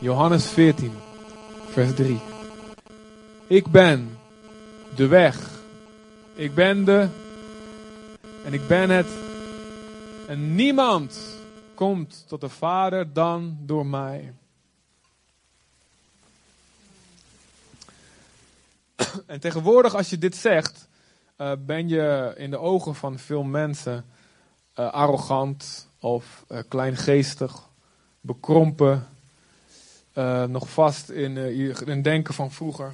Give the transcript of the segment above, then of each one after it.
Johannes 14, vers 3. Ik ben de weg. Ik ben de. En ik ben het. En niemand komt tot de Vader dan door mij. En tegenwoordig, als je dit zegt, uh, ben je in de ogen van veel mensen uh, arrogant of uh, kleingeestig, bekrompen, nog vast in, in denken van vroeger.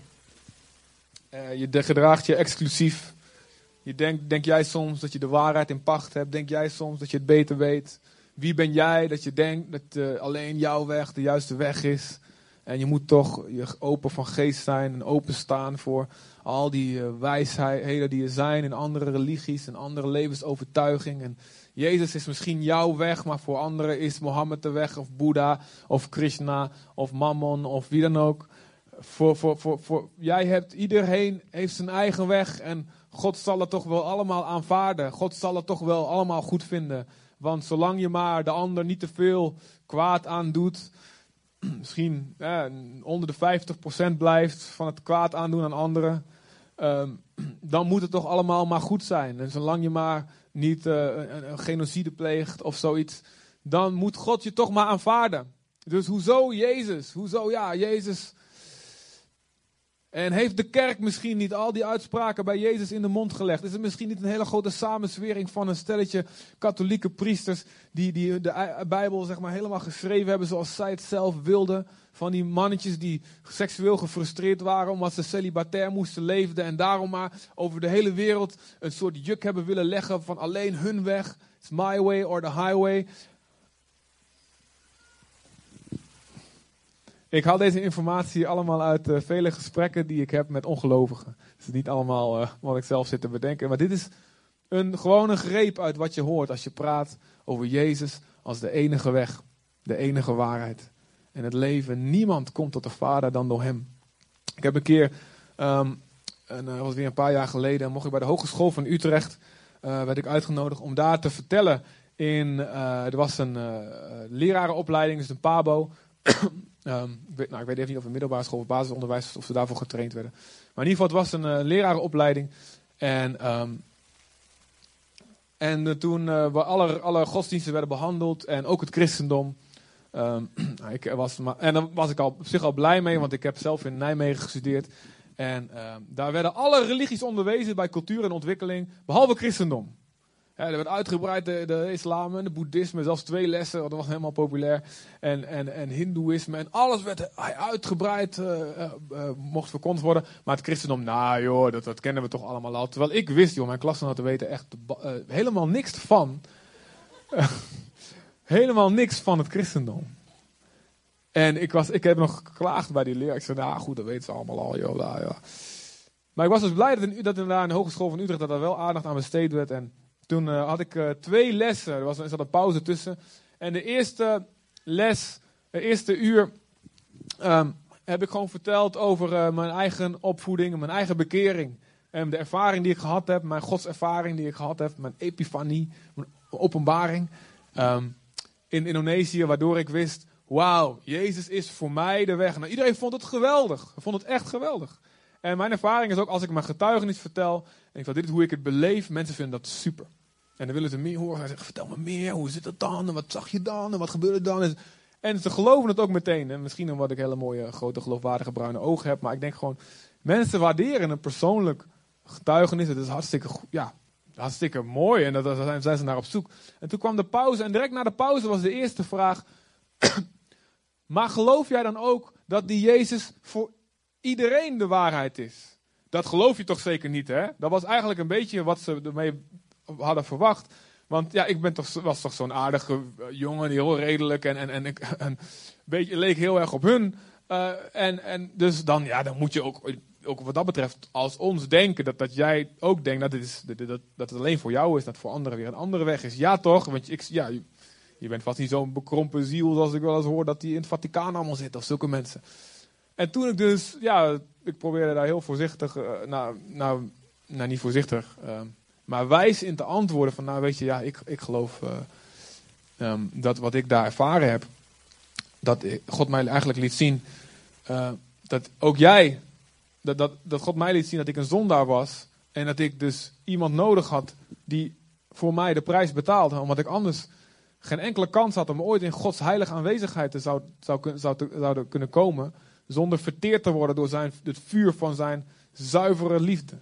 je gedraagt je exclusief. Je denkt, denk jij soms dat je de waarheid in pacht hebt? Denk jij soms dat je het beter weet? Wie ben jij dat je denkt dat alleen jouw weg de juiste weg is? En je moet toch je open van geest zijn en openstaan voor al die uh, wijsheden die er zijn in andere religies en andere levensovertuigingen. En Jezus is misschien jouw weg, maar voor anderen is Mohammed de weg, of Boeddha, of Krishna, of Mammon, of wie dan ook. Voor, voor, voor, voor, jij hebt, iedereen heeft zijn eigen weg en God zal het toch wel allemaal aanvaarden. God zal het toch wel allemaal goed vinden. Want zolang je maar de ander niet te veel kwaad aandoet, misschien eh, onder de 50% blijft van het kwaad aandoen aan anderen, ehm, dan moet het toch allemaal maar goed zijn. En zolang je maar niet uh, een, een, genocide pleegt of zoiets, dan moet God je toch maar aanvaarden. Dus hoezo Jezus? Hoezo ja, Jezus en heeft de kerk misschien niet al die uitspraken bij Jezus in de mond gelegd? Is het misschien niet een hele grote samenswering van een stelletje katholieke priesters die, die de Bijbel zeg maar, helemaal geschreven hebben zoals zij het zelf wilden? Van die mannetjes die seksueel gefrustreerd waren omdat ze celibatair moesten leven en daarom maar over de hele wereld een soort juk hebben willen leggen van alleen hun weg. It's my way or the highway. Ik haal deze informatie allemaal uit uh, vele gesprekken die ik heb met ongelovigen. Het is niet allemaal uh, wat ik zelf zit te bedenken. Maar dit is een gewone greep uit wat je hoort als je praat over Jezus als de enige weg, de enige waarheid. En het leven, niemand komt tot de Vader dan door Hem. Ik heb een keer, um, en, dat was weer een paar jaar geleden, mocht ik bij de Hogeschool van Utrecht, werd ik uitgenodigd om daar te vertellen. In, er was een lerarenopleiding, dus een PABO. Um, ik, weet, nou, ik weet even niet of het middelbare school of basisonderwijs of ze daarvoor getraind werden. Maar in ieder geval, het was een uh, lerarenopleiding. En, um, en uh, toen uh, alle, alle godsdiensten werden behandeld en ook het christendom. Um, ik was, en daar was ik al, op zich al blij mee, want ik heb zelf in Nijmegen gestudeerd. En daar werden alle religies onderwezen bij cultuur en ontwikkeling, behalve christendom. Ja, er werd uitgebreid de, islam en de boeddhisme, zelfs twee lessen, dat was helemaal populair. En, en, en hindoeïsme en alles werd uitgebreid, uh, uh, uh, mocht verkondigd worden. Maar het christendom, nou joh, dat, dat kennen we toch allemaal al. Terwijl ik wist, joh, mijn klasgenoten weten echt helemaal niks van. helemaal niks van het christendom. En ik, was, ik heb nog geklaagd bij die leer. Ik zei, nou goed, dat weten ze allemaal al, joh. Nou, ja. Maar ik was dus blij dat, in, dat in de Hogeschool van Utrecht dat er wel aandacht aan besteed werd. En toen uh, had ik uh, twee lessen. Er, was, er zat een pauze tussen. En de eerste les, de eerste uur, um, heb ik gewoon verteld over uh, mijn eigen opvoeding, mijn eigen bekering. En de ervaring die ik gehad heb, mijn godservaring die ik gehad heb, mijn epifanie, mijn openbaring. Um, in Indonesië, waardoor ik wist, wauw, Jezus is voor mij de weg. Nou, iedereen vond het geweldig. Vond het echt geweldig. En mijn ervaring is ook als ik mijn getuigenis vertel, en ik vertel, dit hoe ik het beleef, mensen vinden dat super. En dan willen ze meer horen. Hij zegt, vertel me meer, hoe zit het dan? En wat zag je dan? En wat gebeurde dan? En ze geloven het ook meteen. En misschien omdat ik hele mooie, grote, geloofwaardige bruine ogen heb. Maar ik denk gewoon, mensen waarderen een persoonlijk getuigenis. Het is hartstikke, ja, hartstikke mooi. En daar zijn, zijn ze naar op zoek. En toen kwam de pauze. En direct na de pauze was de eerste vraag. maar geloof jij dan ook dat die Jezus voor iedereen de waarheid is? Dat geloof je toch zeker niet, hè? Dat was eigenlijk een beetje wat ze ermee hadden verwacht. Want ja, ik ben toch, was toch zo'n aardige eh, jongen, heel redelijk en, en, en, en beetje, leek heel erg op hun. Uh, en, en dus dan, ja, dan moet je ook, ook wat dat betreft als ons denken dat, dat jij ook denkt dat, dit is, dat, dat, het alleen voor jou is, dat voor anderen weer een andere weg is. Ja toch, want ik, ja, je, bent vast niet zo'n bekrompen ziel zoals ik wel eens hoor dat die in het Vaticaan allemaal zitten, of zulke mensen. En toen ik dus, ja, ik probeerde daar heel voorzichtig, nou, nou, nou niet voorzichtig, uh, maar wijs in te antwoorden van, nou weet je, ja, ik, ik geloof uh, um, dat wat ik daar ervaren heb. dat God mij eigenlijk liet zien uh, dat ook jij, dat, dat, dat God mij liet zien dat ik een zondaar was. En dat ik dus iemand nodig had die voor mij de prijs betaalde. Omdat ik anders geen enkele kans had om ooit in Gods heilige aanwezigheid te zou, zou, zou, zou kunnen komen. Zonder verteerd te worden door zijn, het vuur van zijn zuivere liefde.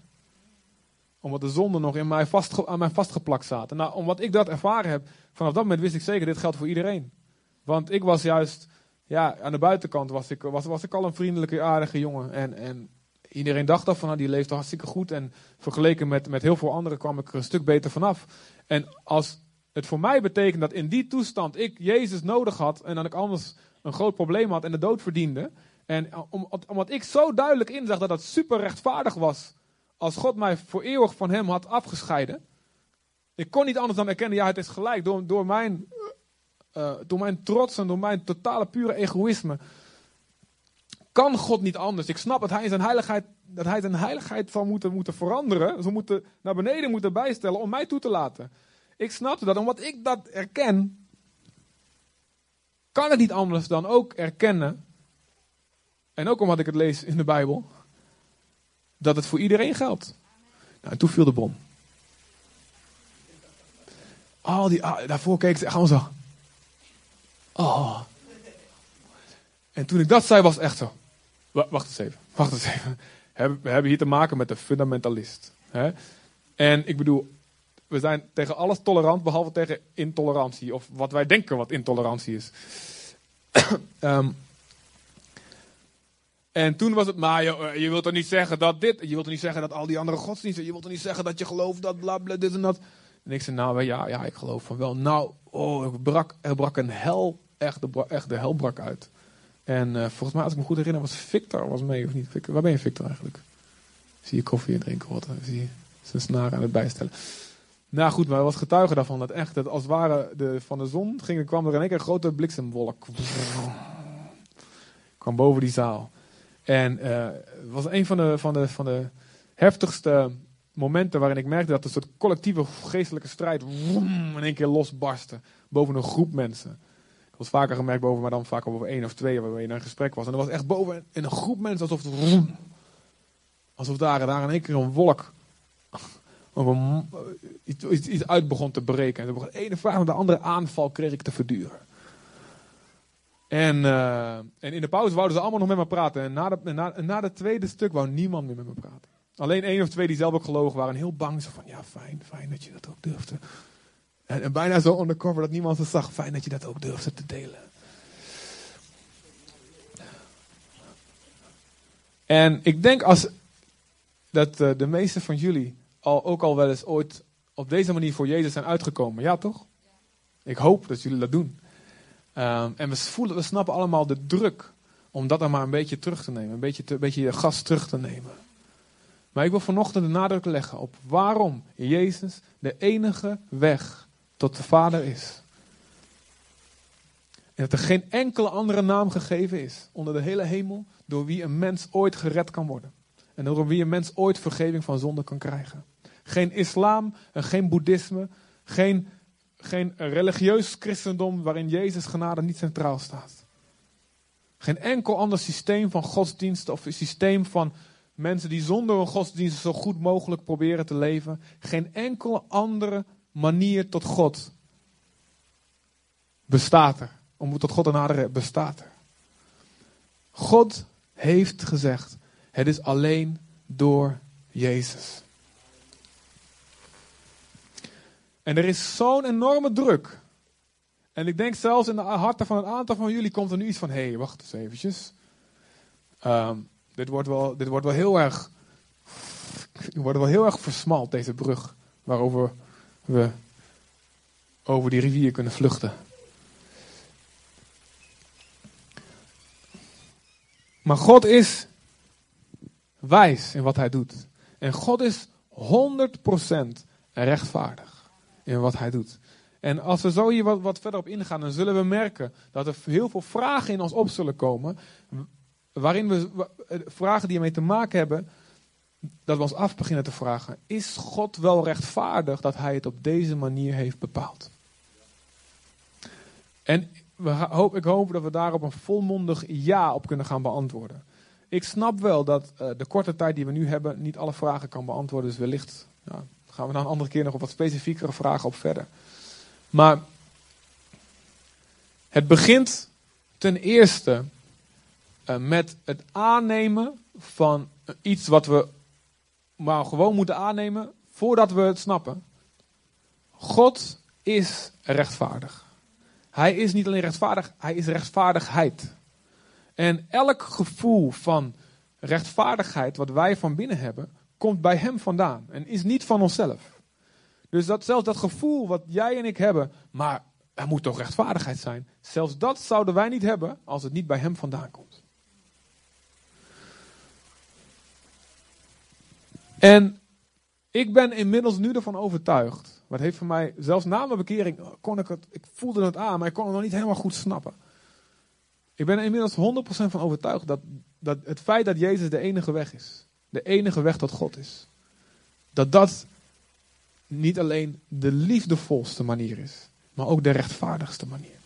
Omdat de zonde nog in mij vast, aan mij vastgeplakt zaten. Nou, omdat ik dat ervaren heb, vanaf dat moment wist ik zeker, dit geldt voor iedereen. Want ik was juist, ja, aan de buitenkant was ik, was, was ik al een vriendelijke, aardige jongen. En, en iedereen dacht al van, nou, die leefde hartstikke goed. En vergeleken met, met heel veel anderen kwam ik er een stuk beter vanaf. En als het voor mij betekent dat in die toestand ik Jezus nodig had en dat ik anders een groot probleem had en de dood verdiende. En om, omdat ik zo duidelijk inzag dat dat super rechtvaardig was als God mij voor eeuwig van hem had afgescheiden. Ik kon niet anders dan erkennen, ja het is gelijk door, door, mijn, uh, door mijn trots en door mijn totale pure egoïsme. Kan God niet anders? Ik snap dat hij zijn heiligheid, dat hij zijn heiligheid zal moeten, moeten veranderen. Ze moeten naar beneden moeten bijstellen om mij toe te laten. Ik snapte dat, omdat ik dat erken, kan het niet anders dan ook erkennen, en ook omdat ik het lees in de Bijbel, dat het voor iedereen geldt. Nou, en toen viel de bom. Al die, ah, daarvoor keek ze gewoon zo. Oh. En toen ik dat zei, was echt zo. Wacht eens even, wacht eens even. We hebben hier te maken met een fundamentalist. En ik bedoel, we zijn tegen alles tolerant, behalve tegen intolerantie. Of wat wij denken wat intolerantie is. um, en toen was het, maar je, eh, je wilt toch niet zeggen dat dit, je wilt toch niet zeggen dat al die andere godsdiensten, je wilt toch niet zeggen dat je gelooft dat bla bla dit en dat. En ik zei, nou ja, ja, ik geloof van wel. Nou, oh, er brak, er brak een hel, echt de, echt de hel brak uit. En uh, volgens mij, als ik me goed herinner, was Victor was mee of niet? Waar ben je Victor eigenlijk? Zie je koffie en drinken wat? Zie je zijn snaren aan het bijstellen. Nou goed, maar hij was getuige daarvan dat echt, dat als het ware de, van de zon ging, kwam er in één keer een grote bliksemwolk. kwam boven die zaal. En uh, het was een van de, van, de, van de heftigste momenten waarin ik merkte dat een soort collectieve geestelijke strijd in één keer losbarstte boven een groep mensen. Ik was vaker gemerkt boven, maar dan vaker boven één of twee waar je in een gesprek was. En dat was echt boven in een groep mensen alsof het woem, alsof daar, daar in één keer een wolk iets, iets uit begon te breken. En de ene vraag naar de andere aanval kreeg ik te verduren. En, uh, en in de pauze wouden ze allemaal nog met me praten. En na, de, na, na het tweede stuk wou niemand meer met me praten. Alleen één of twee die zelf ook gelogen waren. Heel bang. Zo van, ja fijn, fijn dat je dat ook durfde. En, bijna zo undercover dat niemand ze zag. Fijn dat je dat ook durfde te delen. En ik denk als dat uh, de meeste van jullie al, ook al wel eens ooit op deze manier voor Jezus zijn uitgekomen. Ja, toch? Ik hoop dat jullie dat doen. Um, en we, voelen, we snappen allemaal de druk om dat dan maar een beetje terug te nemen. Een beetje, een beetje je gas terug te nemen. Maar ik wil vanochtend de nadruk leggen op waarom Jezus de enige weg tot de Vader is. En dat er geen enkele andere naam gegeven is onder de hele hemel door wie een mens ooit gered kan worden. En door wie een mens ooit vergeving van zonde kan krijgen. Geen islam en geen boeddhisme. Geen, geen religieus christendom waarin Jezus genade niet centraal staat. Geen enkel ander systeem van godsdiensten of systeem van mensen die zonder een godsdienst zo goed mogelijk proberen te leven. Geen enkele andere manier tot God bestaat er. Om tot God te naderen bestaat er. God heeft gezegd, het is alleen door Jezus. En er is zo'n enorme druk. En ik denk zelfs in de harten van een aantal van jullie komt er nu iets van: hé, hey, wacht eens eventjes. Ehm, dit, wordt wel, dit wordt wel heel erg. Wordt wel heel erg versmalt, deze brug. Waarover we over die rivier kunnen vluchten. Maar God is wijs in wat hij doet. En God is 100% rechtvaardig in wat hij doet. En als we zo hier wat, wat verder op ingaan, dan zullen we merken dat er heel veel vragen in ons op zullen komen. Waarin we vragen die ermee te maken hebben, dat we ons af beginnen te vragen: is God wel rechtvaardig dat hij het op deze manier heeft bepaald? En we hoop, ik hoop dat we daarop een volmondig ja op kunnen gaan beantwoorden. Ik snap wel dat uh, de korte tijd die we nu hebben niet alle vragen kan beantwoorden. Dus wellicht ja, gaan we dan een andere keer nog op wat specifiekere vragen op verder. Maar het begint ten eerste uh, met het aannemen van iets wat we maar gewoon moeten aannemen voordat we het snappen. God is rechtvaardig. Hij is niet alleen rechtvaardig, hij is rechtvaardigheid. En elk gevoel van rechtvaardigheid wat wij van binnen hebben, komt bij hem vandaan en is niet van onszelf. Dus dat, zelfs dat gevoel wat jij en ik hebben, maar er moet toch rechtvaardigheid zijn. Zelfs dat zouden wij niet hebben als het niet bij hem vandaan komt. En ik ben inmiddels nu ervan overtuigd. Wat heeft voor mij, zelfs na mijn bekering, kon ik het, ik voelde het aan, maar ik kon het nog niet helemaal goed snappen. Ik ben inmiddels 100% van overtuigd dat, dat het feit dat Jezus de enige weg is, de enige weg tot God is, dat dat niet alleen de liefdevolste manier is, maar ook de rechtvaardigste manier.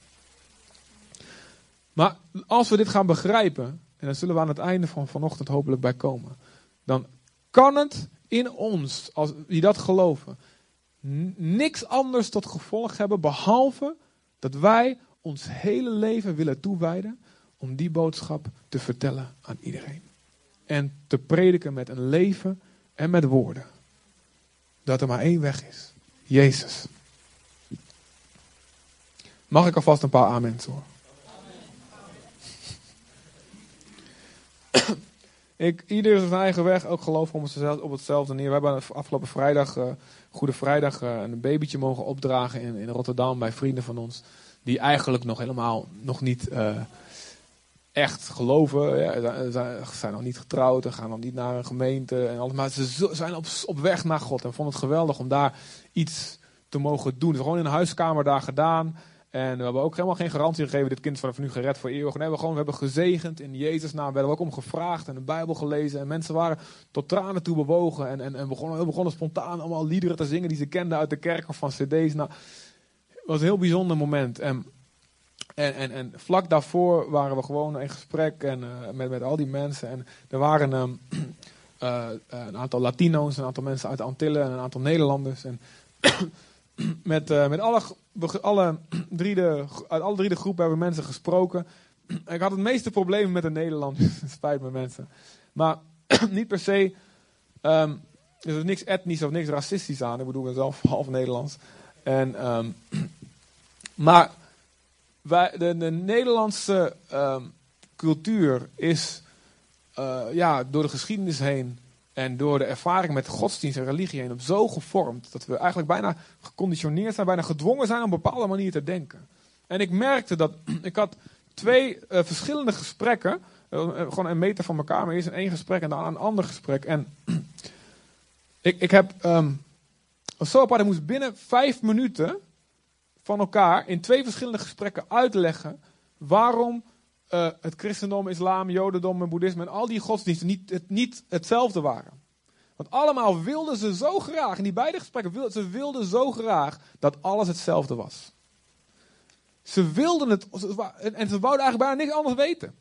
Maar als we dit gaan begrijpen, en daar zullen we aan het einde van vanochtend hopelijk bij komen, dan kan het in ons, als die dat geloven, niks anders tot gevolg hebben behalve dat wij ons hele leven willen toewijden om die boodschap te vertellen aan iedereen. En te prediken met een leven en met woorden. Dat er maar één weg is. Jezus. Mag ik alvast een paar amens horen? Ik, ieder zijn eigen weg, ook geloof om op hetzelfde neer. We hebben afgelopen vrijdag, uh, Goede Vrijdag, uh, een babytje mogen opdragen in, in Rotterdam bij vrienden van ons. Die eigenlijk nog helemaal nog niet uh, echt geloven. Ja, zijn, zijn nog niet getrouwd en gaan nog niet naar een gemeente. En alles, maar ze zijn op, weg naar God en vonden het geweldig om daar iets te mogen doen. Gewoon in een huiskamer daar gedaan. En we hebben ook helemaal geen garantie gegeven, dit kind is vanaf nu gered voor eeuwig. Nee, we, hebben gewoon, we hebben gezegend in Jezus' naam. We hebben ook om gevraagd en de Bijbel gelezen. En mensen waren tot tranen toe bewogen. En, en, en begonnen, begonnen spontaan allemaal liederen te zingen die ze kenden uit de kerk of van cd's. Nou, het was een heel bijzonder moment. En, en, en, en vlak daarvoor waren we gewoon in gesprek en, uh, met, met al die mensen. En er waren um, uh, een aantal Latino's, een aantal mensen uit de Antillen en een aantal Nederlanders. En met, met alle, alle, drie de, uit alle drie de groepen hebben we mensen gesproken. Ik had het meeste problemen met de Nederlanders. Spijt me mensen. Maar niet per se. Um, er is niks etnisch of niks racistisch aan. Ik bedoel, ik zelf half Nederlands. En, um, maar de, de Nederlandse um, cultuur is uh, ja, door de geschiedenis heen en door de ervaring met godsdienst en religie heen zo gevormd dat we eigenlijk bijna geconditioneerd zijn, bijna gedwongen zijn om op een bepaalde manier te denken. En ik merkte dat ik had twee uh, verschillende gesprekken, uh, gewoon een meter van elkaar, maar eerst in één gesprek en dan een ander gesprek. En ik, ik heb um, zo apart, moest binnen vijf minuten van elkaar in twee verschillende gesprekken uitleggen waarom uh, het christendom, islam, jodendom en boeddhisme en al die godsdiensten niet, niet hetzelfde waren. Want allemaal wilden ze zo graag, in die beide gesprekken, wilden, ze wilden zo graag dat alles hetzelfde was. Ze wilden het, en ze wouden eigenlijk bijna niks anders weten.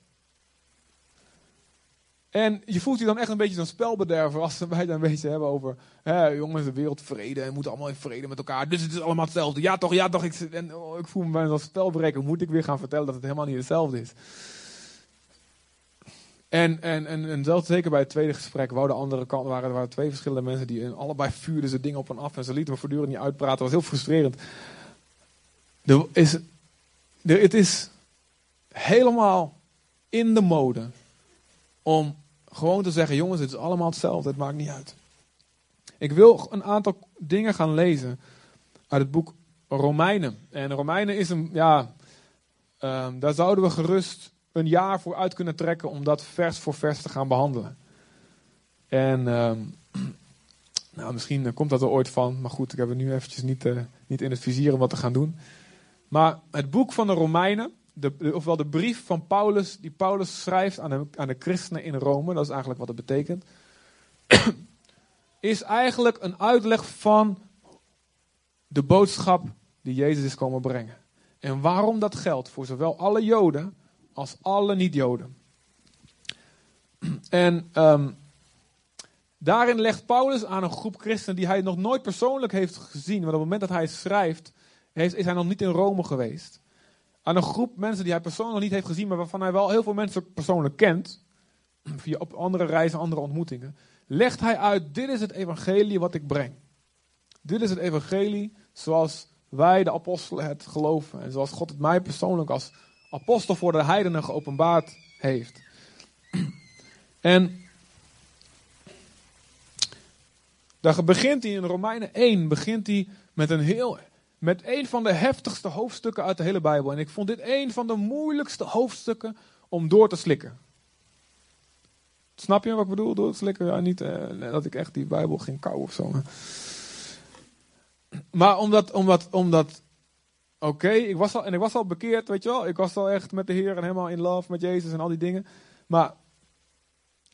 En je voelt je dan echt een beetje zo'n spelbederver als wij het een beetje hebben over, hè, jongens, de wereld vrede en moeten allemaal in vrede met elkaar. Dus het is allemaal hetzelfde. Ja toch, ja toch. Ik, en, oh, ik voel me bijna als spelbreker. Moet ik weer gaan vertellen dat het helemaal niet hetzelfde is. En, en, en, en zelfs zeker bij het tweede gesprek, wou de andere kant, waren, waren twee verschillende mensen die allebei vuurden ze dingen op en af en ze lieten me voortdurend niet uitpraten. Dat was heel frustrerend. Er is, er, het is helemaal in de mode om gewoon te zeggen, jongens, het is allemaal hetzelfde, het maakt niet uit. Ik wil een aantal dingen gaan lezen uit het boek Romeinen. En Romeinen is een, ja, um, daar zouden we gerust een jaar voor uit kunnen trekken om dat vers voor vers te gaan behandelen. En um, nou, misschien komt dat er ooit van, maar goed, ik heb het nu eventjes niet, uh, niet in het vizier om wat te gaan doen. Maar het boek van de Romeinen, de, ofwel de brief van Paulus, die Paulus schrijft aan de, aan de christenen in Rome, dat is eigenlijk wat het betekent, is eigenlijk een uitleg van de boodschap die Jezus is komen brengen. En waarom dat geldt voor zowel alle Joden als alle niet-Joden. En um, daarin legt Paulus aan een groep christenen die hij nog nooit persoonlijk heeft gezien. Want op het moment dat hij schrijft, heeft, is hij nog niet in Rome geweest. Aan een groep mensen die hij persoonlijk niet heeft gezien, maar waarvan hij wel heel veel mensen persoonlijk kent. Via op andere reizen, andere ontmoetingen. Legt hij uit, dit is het evangelie wat ik breng. Dit is het evangelie zoals wij de apostelen het geloven. En zoals God het mij persoonlijk als apostel voor de heidenen geopenbaard heeft. En daar begint hij in Romeinen 1, begint hij met een heel, met een van de heftigste hoofdstukken uit de hele Bijbel. En ik vond dit een van de moeilijkste hoofdstukken om door te slikken. Snap je wat ik bedoel? Door te slikken? Ja, niet eh, dat ik echt die Bijbel ging kauwen of zo. Maar omdat, omdat, omdat oké, ik was al, en ik was al bekeerd, weet je wel. Ik was al echt met de Heer en helemaal in love met Jezus en al die dingen. Maar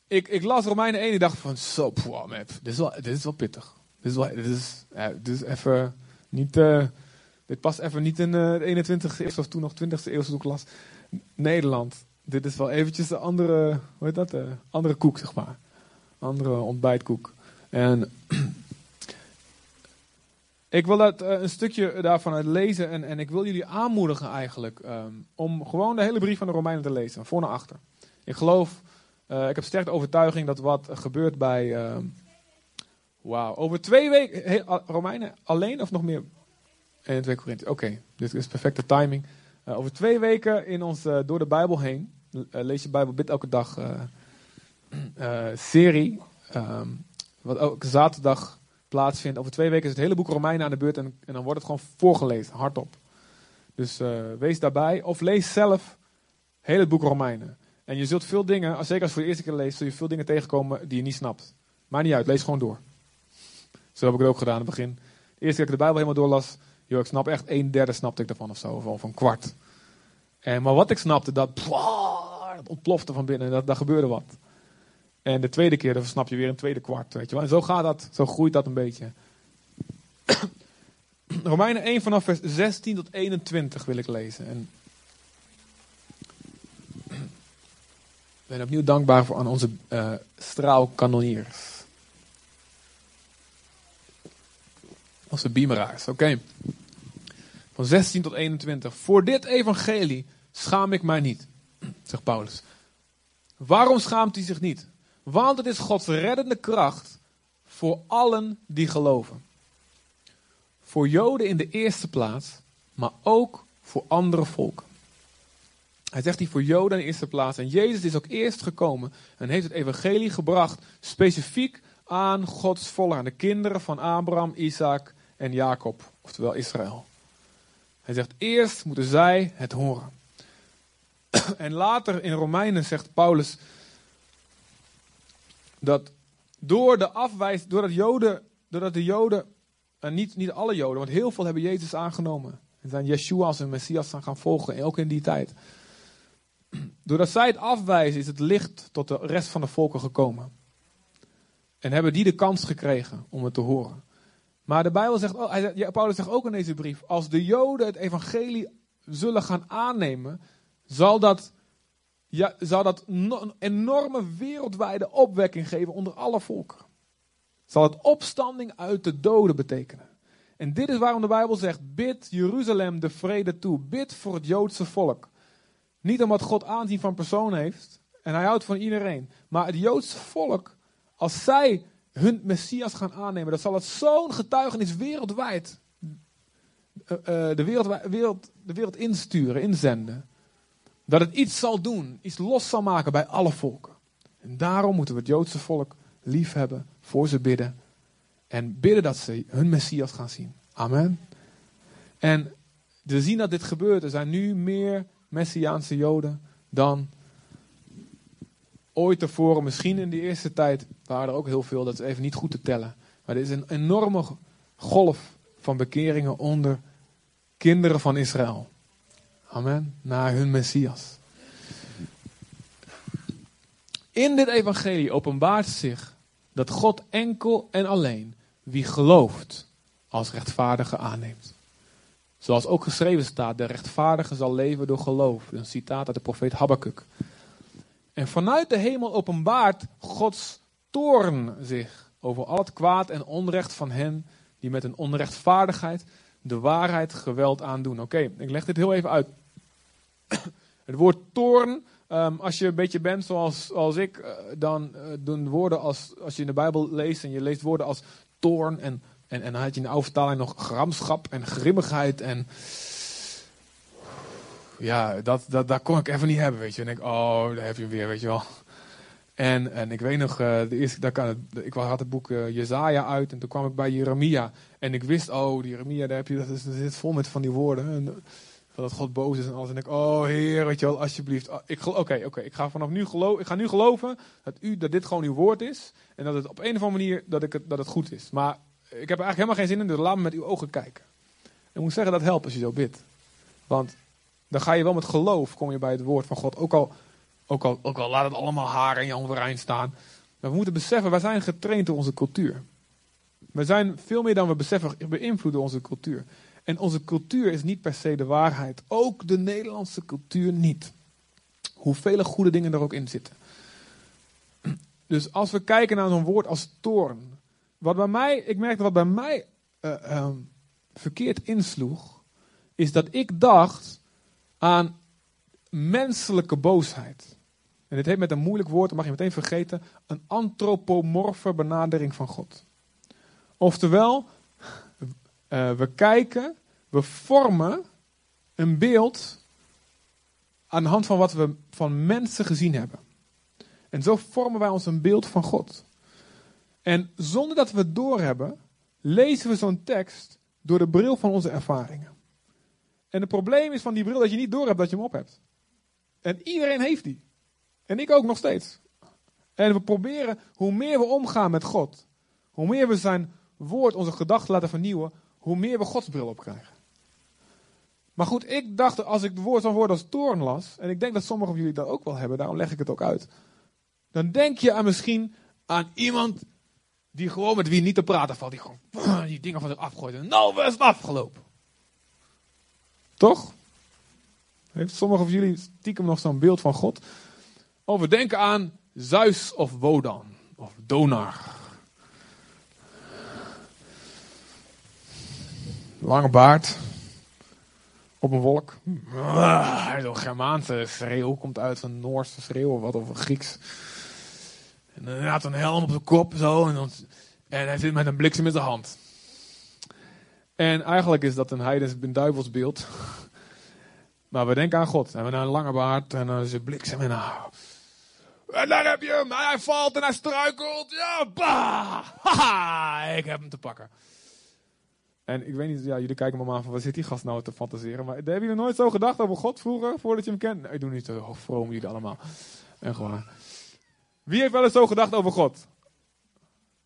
ik, ik las Romeinen 1 en dacht van, zo, wow, man, dit, is wel, dit is wel pittig. Dit is, wel, dit is, dit is even niet, uh, dit past even niet in uh, de 21ste eeuw of toen nog 20ste eeuw toen ik las. Nederland. Dit is wel eventjes de andere, hoe heet dat, de andere koek, zeg maar. Andere ontbijtkoek. En ik wil dat, een stukje daarvan uit lezen en, en ik wil jullie aanmoedigen eigenlijk um, om gewoon de hele brief van de Romeinen te lezen, voor naar achter. Ik geloof ik heb sterk de overtuiging dat wat gebeurt bij. Uh, Wauw, over twee weken. Romeinen alleen of nog meer? En 2 Korinthe. Oké, dit is perfecte timing. Uh, over twee weken in ons Door de Bijbel heen. lees je Bijbel bid elke dag. serie. Um, wat elke zaterdag plaatsvindt. Over twee weken is het hele boek Romeinen aan de beurt. En, dan wordt het gewoon voorgelezen, hardop. Dus wees daarbij. Of lees zelf heel het boek Romeinen. En je zult veel dingen, zeker als je voor de eerste keer leest, zul je veel dingen tegenkomen die je niet snapt. Maar niet uit, lees gewoon door. Zo heb ik het ook gedaan in het begin. De eerste keer dat ik de Bijbel helemaal doorlas, joh, ik snap echt een derde snapte ik ervan of zo, of, een kwart. En, maar wat ik snapte, dat, dat ontplofte van binnen, dat, daar gebeurde wat. En de tweede keer, dan snap je weer een tweede kwart, weet je wel. En zo gaat dat, zo groeit dat een beetje. Romeinen 1 vanaf vers 16 tot 21 wil ik lezen. En ben opnieuw dankbaar voor aan onze uh, straalkanoniers. Onze beameraars, oké. Van 16 tot 21. Voor dit evangelie schaam ik mij niet, zegt Paulus. Waarom schaamt hij zich niet? Want het is Gods reddende kracht voor allen die geloven. Voor Joden in de eerste plaats, maar ook voor andere volken. Hij zegt hier voor Joden in de eerste plaats. En Jezus is ook eerst gekomen en heeft het evangelie gebracht specifiek aan Gods volk, aan de kinderen van Abraham, Isaac en Jacob, oftewel Israël. Hij zegt eerst moeten zij het horen. En later in Romeinen zegt Paulus dat door de afwijs, doordat Joden, doordat de Joden, en niet, niet alle Joden, want heel veel hebben Jezus aangenomen. En zijn Yeshua als een Messias gaan volgen, ook in die tijd. Doordat zij het afwijzen, is het licht tot de rest van de volken gekomen. En hebben die de kans gekregen om het te horen. Maar de Bijbel zegt, oh, hij ja, Paulus zegt ook in deze brief, als de Joden het evangelie zullen gaan aannemen, zal dat, ja, zal dat een enorme wereldwijde opwekking geven onder alle volken. Zal het opstanding uit de doden betekenen. En dit is waarom de Bijbel zegt, bid Jeruzalem de vrede toe, bid voor het Joodse volk. Niet omdat God aanzien van persoon heeft. En hij houdt van iedereen. Maar het Joodse volk, als zij hun Messias gaan aannemen, dan zal het zo'n getuigenis wereldwijd uh, de, wereld, wereld, de wereld insturen, inzenden. Dat het iets zal doen, iets los zal maken bij alle volken. En daarom moeten we het Joodse volk lief hebben, voor ze bidden. En bidden dat ze hun Messias gaan zien. Amen. En we zien dat dit gebeurt. Er zijn nu meer Messiaanse Joden dan ooit tevoren. Misschien in de eerste tijd waren er ook heel veel, dat is even niet goed te tellen. Maar er is een enorme golf van bekeringen onder kinderen van Israël. Amen. Naar hun Messias. In dit evangelie openbaart zich dat God enkel en alleen wie gelooft als rechtvaardige aanneemt. Zoals ook geschreven staat, de rechtvaardige zal leven door geloof. Een citaat uit de profeet Habakkuk. En vanuit de hemel openbaart Gods toorn zich over al het kwaad en onrecht van hen die met een onrechtvaardigheid de waarheid geweld aandoen. Oké, ik leg dit heel even uit. Het woord toorn, ehm, als je een beetje bent zoals, zoals ik, uh, dan uh, doen woorden als, als je in de Bijbel leest en je leest woorden als toorn en, en, en dan had je in de oude vertaling nog gramschap en grimmigheid en ja, dat, dat, dat kon ik even niet hebben, weet je. En ik, oh, daar heb je weer, weet je wel. En, en ik weet nog, uh, de eerste, kan ik had het boek uh, Jezaja uit en toen kwam ik bij Jeremia. En ik wist, oh, die Jeremia, daar heb je, dat, is, zit vol met van die woorden. En, van dat God boos is en alles. En ik, oh Heer, weet je wel, alsjeblieft. Oh, oké, oké, ik ga vanaf nu geloven, ik ga nu geloven dat, u, dat dit gewoon uw woord is. En dat het op een of andere manier, dat, ik het, dat het goed is. Maar ik heb er eigenlijk helemaal geen zin in, dus laat me met uw ogen kijken. En ik moet zeggen, dat helpt als je zo bidt. Want dan ga je wel met geloof, kom je bij het woord van God. Ook al, ook al, ook al laat het allemaal haar en Jan Verijn staan. Maar we moeten beseffen, wij zijn getraind door onze cultuur. We zijn veel meer dan we beseffen beïnvloed door onze cultuur. En onze cultuur is niet per se de waarheid. Ook de Nederlandse cultuur niet. Hoeveel goede dingen er ook in zitten. Dus als we kijken naar zo'n woord als toorn. Wat bij mij, ik merkte wat bij mij uh, uh, verkeerd insloeg. Is dat ik dacht aan menselijke boosheid. En dit heet met een moeilijk woord, dat mag je meteen vergeten. Een antropomorfe benadering van God. Oftewel, uh, we kijken, we vormen een beeld aan de hand van wat we van mensen gezien hebben. En zo vormen wij ons een beeld van God. En zonder dat we het doorhebben, lezen we zo'n tekst door de bril van onze ervaringen. En het probleem is van die bril dat je niet doorhebt dat je hem op hebt. En iedereen heeft die. En ik ook nog steeds. En we proberen, hoe meer we omgaan met God, hoe meer we zijn woord, onze gedachten laten vernieuwen, hoe meer we Gods bril opkrijgen. Maar goed, ik dacht als ik het woord van woord als toorn las, en ik denk dat sommigen van jullie dat ook wel hebben, daarom leg ik het ook uit. Dan denk je aan misschien aan iemand die gewoon met wie niet te praten valt, die gewoon die dingen van zich afgooit. En nou, is het afgelopen. Toch? Heeft sommigen van jullie stiekem nog zo'n beeld van God? Of we denken aan Zeus of Wodan of Donar. Lange baard. Op een wolk. Ah, Zo'n Germaanse schreeuw komt uit een Noorse schreeuw of wat, of een Grieks. En dan had een helm op de kop zo. En, dan, en hij zit met een bliksem in zijn hand. En eigenlijk is dat een heidens een duivelsbeeld. Maar we denken aan God. En we hebben een lange baard en dan is bliksem en nou. En daar heb je hem. Hij valt en hij struikelt. Ja, bah! Haha, ik heb hem te pakken. En ik weet niet, ja, jullie kijken me maar aan van waar zit die gast nou te fantaseren. Maar hebben jullie nooit zo gedacht over God vroeger, voordat je hem kent? Nee, ik doe niet zo vroom jullie allemaal. En gewoon. Wie heeft wel eens zo gedacht over God?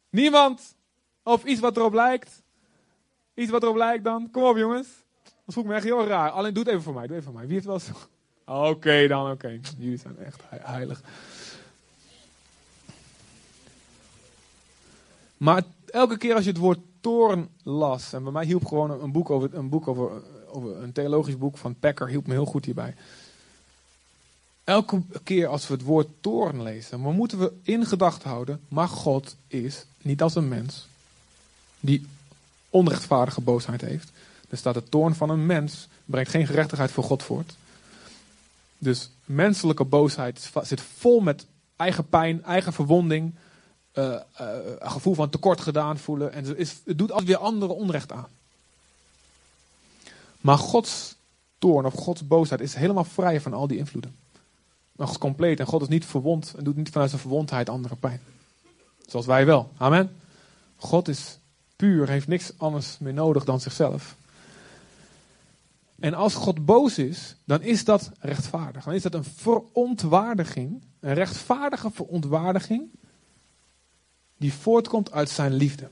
Niemand? Of iets wat erop lijkt? Iets wat erop lijkt dan? Kom op jongens. Dat voel ik me echt heel raar. Alleen doe het even voor mij. Doe even voor mij. Wie heeft wel zo... Oké dan, oké. Jullie zijn echt heilig. Maar elke keer als je het woord toorn las, en bij mij hielp gewoon een boek over, een boek over, over een theologisch boek van Packer, hielp me heel goed hierbij. Elke keer als we het woord toorn lezen, dan moeten we in gedachten houden, maar God is niet als een mens die onrechtvaardige boosheid heeft. Er staat de toorn van een mens, brengt geen gerechtigheid voor God voort. Dus menselijke boosheid zit vol met eigen pijn, eigen verwonding, uh, uh, een gevoel van tekort gedaan voelen. En het, is, het doet altijd weer anderen onrecht aan. Maar Gods toorn of Gods boosheid is helemaal vrij van al die invloeden. Is compleet en God is niet verwond en doet niet vanuit zijn verwondheid andere pijn. Zoals wij wel. Amen. God is puur, heeft niks anders meer nodig dan zichzelf. En als God boos is, dan is dat rechtvaardig. Dan is dat een verontwaardiging, een rechtvaardige verontwaardiging, die voortkomt uit zijn liefde.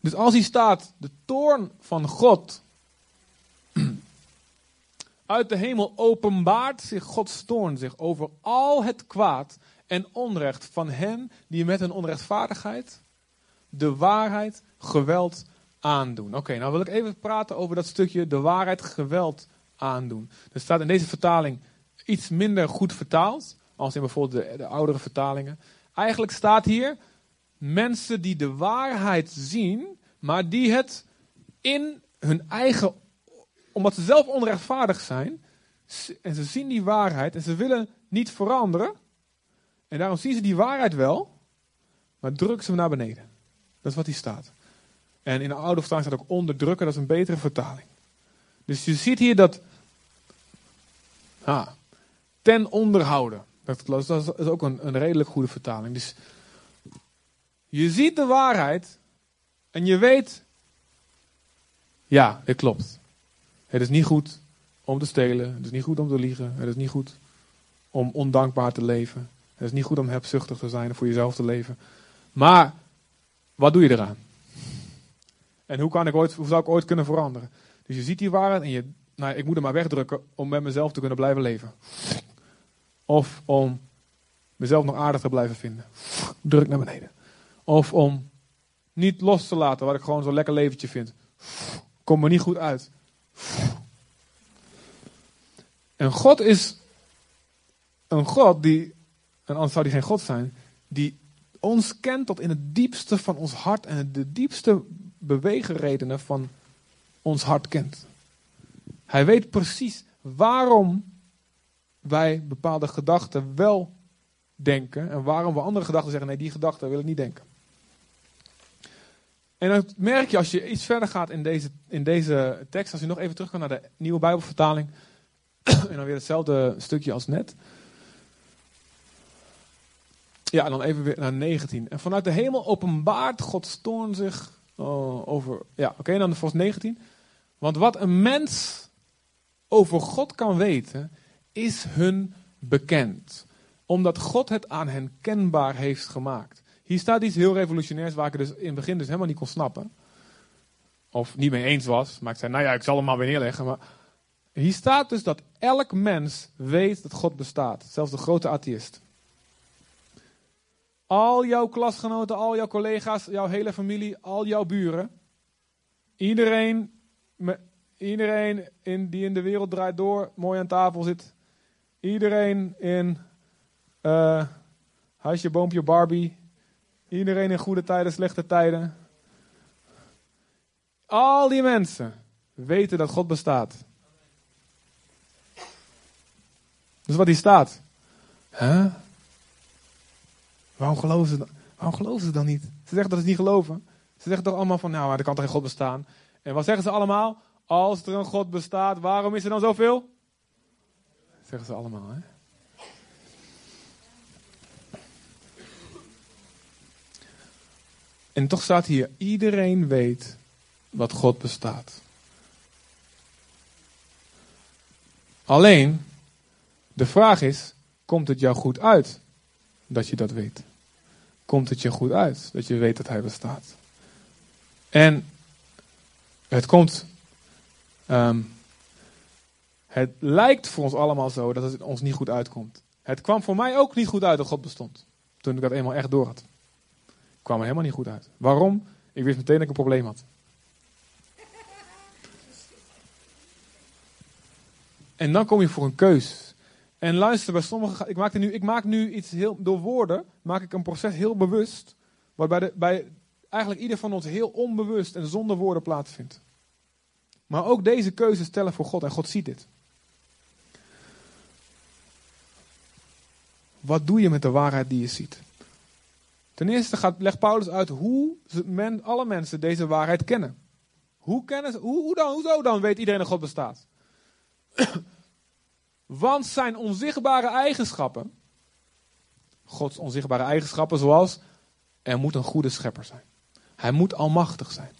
Dus als hier staat, de toorn van God uit de hemel openbaart zich Gods toorn zich over al het kwaad en onrecht van hen die met hun onrechtvaardigheid de waarheid geweld aandoen. Oké, nou wil ik even praten over dat stukje de waarheid geweld aandoen. Er staat in deze vertaling iets minder goed vertaald, als in bijvoorbeeld de, de oudere vertalingen. Eigenlijk staat hier mensen die de waarheid zien, maar die het in hun eigen, omdat ze zelf onrechtvaardig zijn, en ze zien die waarheid en ze willen niet veranderen. En daarom zien ze die waarheid wel, maar drukken ze naar beneden. Dat is wat hier staat. En in de oude vertaling staat ook onderdrukken, dat is een betere vertaling. Dus je ziet hier dat. Ah, ten onderhouden. Dat, is ook een, een redelijk goede vertaling. Dus je ziet de waarheid en je weet. Ja, dit klopt. Het is niet goed om te stelen. Het is niet goed om te liegen. Het is niet goed om ondankbaar te leven. Het is niet goed om hebzuchtig te zijn en voor jezelf te leven. Maar wat doe je eraan? En hoe, kan ik ooit, hoe zou ik ooit kunnen veranderen? Dus je ziet die waarheid en je, nou, ik moet hem maar wegdrukken om met mezelf te kunnen blijven leven. Of om mezelf nog aardig te blijven vinden. Druk naar beneden. Of om niet los te laten wat ik gewoon zo'n lekker leventje vind. Kom me niet goed uit. En God is een God die, en anders zou die geen God zijn, die ons kent tot in het diepste van ons hart en de diepste beweegredenen van ons hart kent. Hij weet precies waarom wij bepaalde gedachten wel denken en waarom we andere gedachten zeggen: nee, die gedachten wil ik niet denken. En dan merk je als je iets verder gaat in deze, in deze tekst, als je nog even terug kan naar de nieuwe Bijbelvertaling, en dan weer hetzelfde stukje als net. Ja, en dan even weer naar 19. En vanuit de hemel openbaart Gods toorn zich oh, over. Ja, oké, okay, dan vers 19. Want wat een mens over God kan weten, is hun bekend. Omdat God het aan hen kenbaar heeft gemaakt. Hier staat iets heel revolutionairs waar ik dus in het begin dus helemaal niet kon snappen. Of niet mee eens was. Maar ik zei, nou ja, ik zal hem maar weer neerleggen. Maar hier staat dus dat elk mens weet dat God bestaat. Zelfs de grote atheïst. Al jouw klasgenoten, al jouw collega's, jouw hele familie, al jouw buren. Iedereen, iedereen in, die in de wereld draait door, mooi aan tafel zit. Iedereen in uh, huisje, boompje, Barbie. Iedereen in goede tijden, slechte tijden. Al die mensen weten dat God bestaat. Dus wat hier staat. Huh? Waarom geloven ze dan? Waarom geloven ze dan niet? Ze zeggen dat ze niet geloven. Ze zeggen toch allemaal van, nou, er kan toch geen God bestaan. En wat zeggen ze allemaal? Als er een God bestaat, waarom is er dan zoveel? Zeggen ze allemaal, hè? En toch staat hier, iedereen weet wat God bestaat. Alleen, de vraag is, komt het jou goed uit dat je dat weet? Komt het je goed uit dat je weet dat hij bestaat? En het komt, ehm, het lijkt voor ons allemaal zo dat het ons niet goed uitkomt. Het kwam voor mij ook niet goed uit dat God bestond. Toen ik dat eenmaal echt door had. kwam er helemaal niet goed uit. Waarom? Ik wist meteen dat ik een probleem had. En dan kom je voor een keus. En luister, bij sommigen, ik maak, nu, ik maak nu iets heel, door woorden, maak ik een proces heel bewust, waarbij de, bij eigenlijk ieder van ons heel onbewust en zonder woorden plaatsvindt. Maar ook deze keuze stellen voor God en God ziet dit. Wat doe je met de waarheid die je ziet? Ten eerste gaat, legt Paulus uit hoe men, alle mensen deze waarheid kennen. Hoe, kennen hoe, hoe dan, hoezo dan weet iedereen dat God bestaat? Want zijn onzichtbare eigenschappen, Gods onzichtbare eigenschappen zoals, er moet een goede schepper zijn. Hij moet almachtig zijn.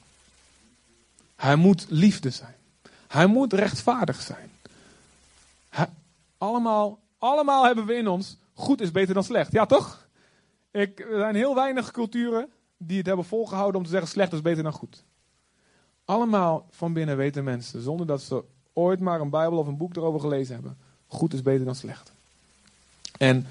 Hij moet liefde zijn. Hij moet rechtvaardig zijn. allemaal, allemaal hebben we in ons, goed is beter dan slecht. Ja toch? Ik, er zijn heel weinig culturen die het hebben volgehouden om te zeggen slecht is beter dan goed. Allemaal van binnen weten mensen, zonder dat ze ooit maar een Bijbel of een boek erover gelezen hebben. Goed is beter dan slecht. En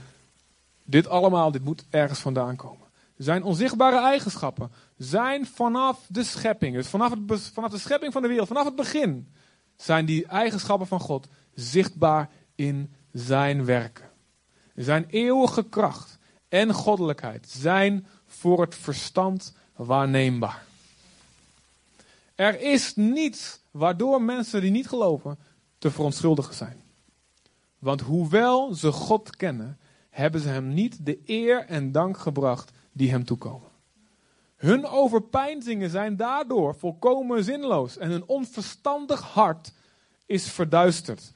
dit allemaal, dit moet ergens vandaan komen. zijn onzichtbare eigenschappen, zijn vanaf de schepping, dus vanaf, het, vanaf de schepping van de wereld, vanaf het begin, zijn die eigenschappen van God zichtbaar in zijn werken. Zijn eeuwige kracht en goddelijkheid zijn voor het verstand waarneembaar. Er is niets waardoor mensen die niet geloven te verontschuldigen zijn. Want hoewel ze God kennen, hebben ze hem niet de eer en dank gebracht die hem toekomen. Hun overpeinzingen zijn daardoor volkomen zinloos en hun onverstandig hart is verduisterd.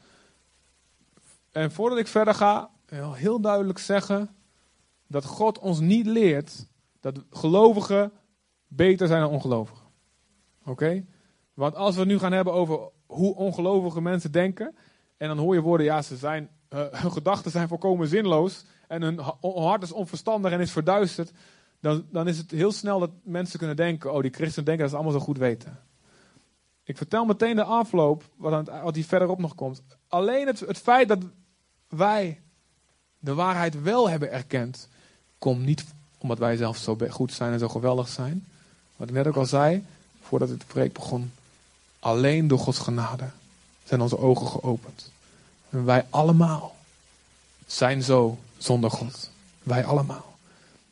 En voordat ik verder ga, heel duidelijk zeggen dat God ons niet leert dat gelovigen beter zijn dan ongelovigen. Oké? Want als we nu gaan hebben over hoe ongelovige mensen denken, en dan hoor je woorden, ja, ze zijn, uh, hun gedachten zijn volkomen zinloos, en hun hart is onverstandig en is verduisterd, dan, dan is het heel snel dat mensen kunnen denken, oh, die christenen denken dat ze allemaal zo goed weten. Ik vertel meteen de afloop, wat, aan wat hier verderop nog komt. Alleen het, het feit dat wij de waarheid wel hebben erkend, komt niet omdat wij zelf zo goed zijn en zo geweldig zijn. Wat ik net ook al zei, voordat het preek begon. Alleen door Gods genade zijn onze ogen geopend. En wij allemaal zijn zo zonder God. Wij allemaal.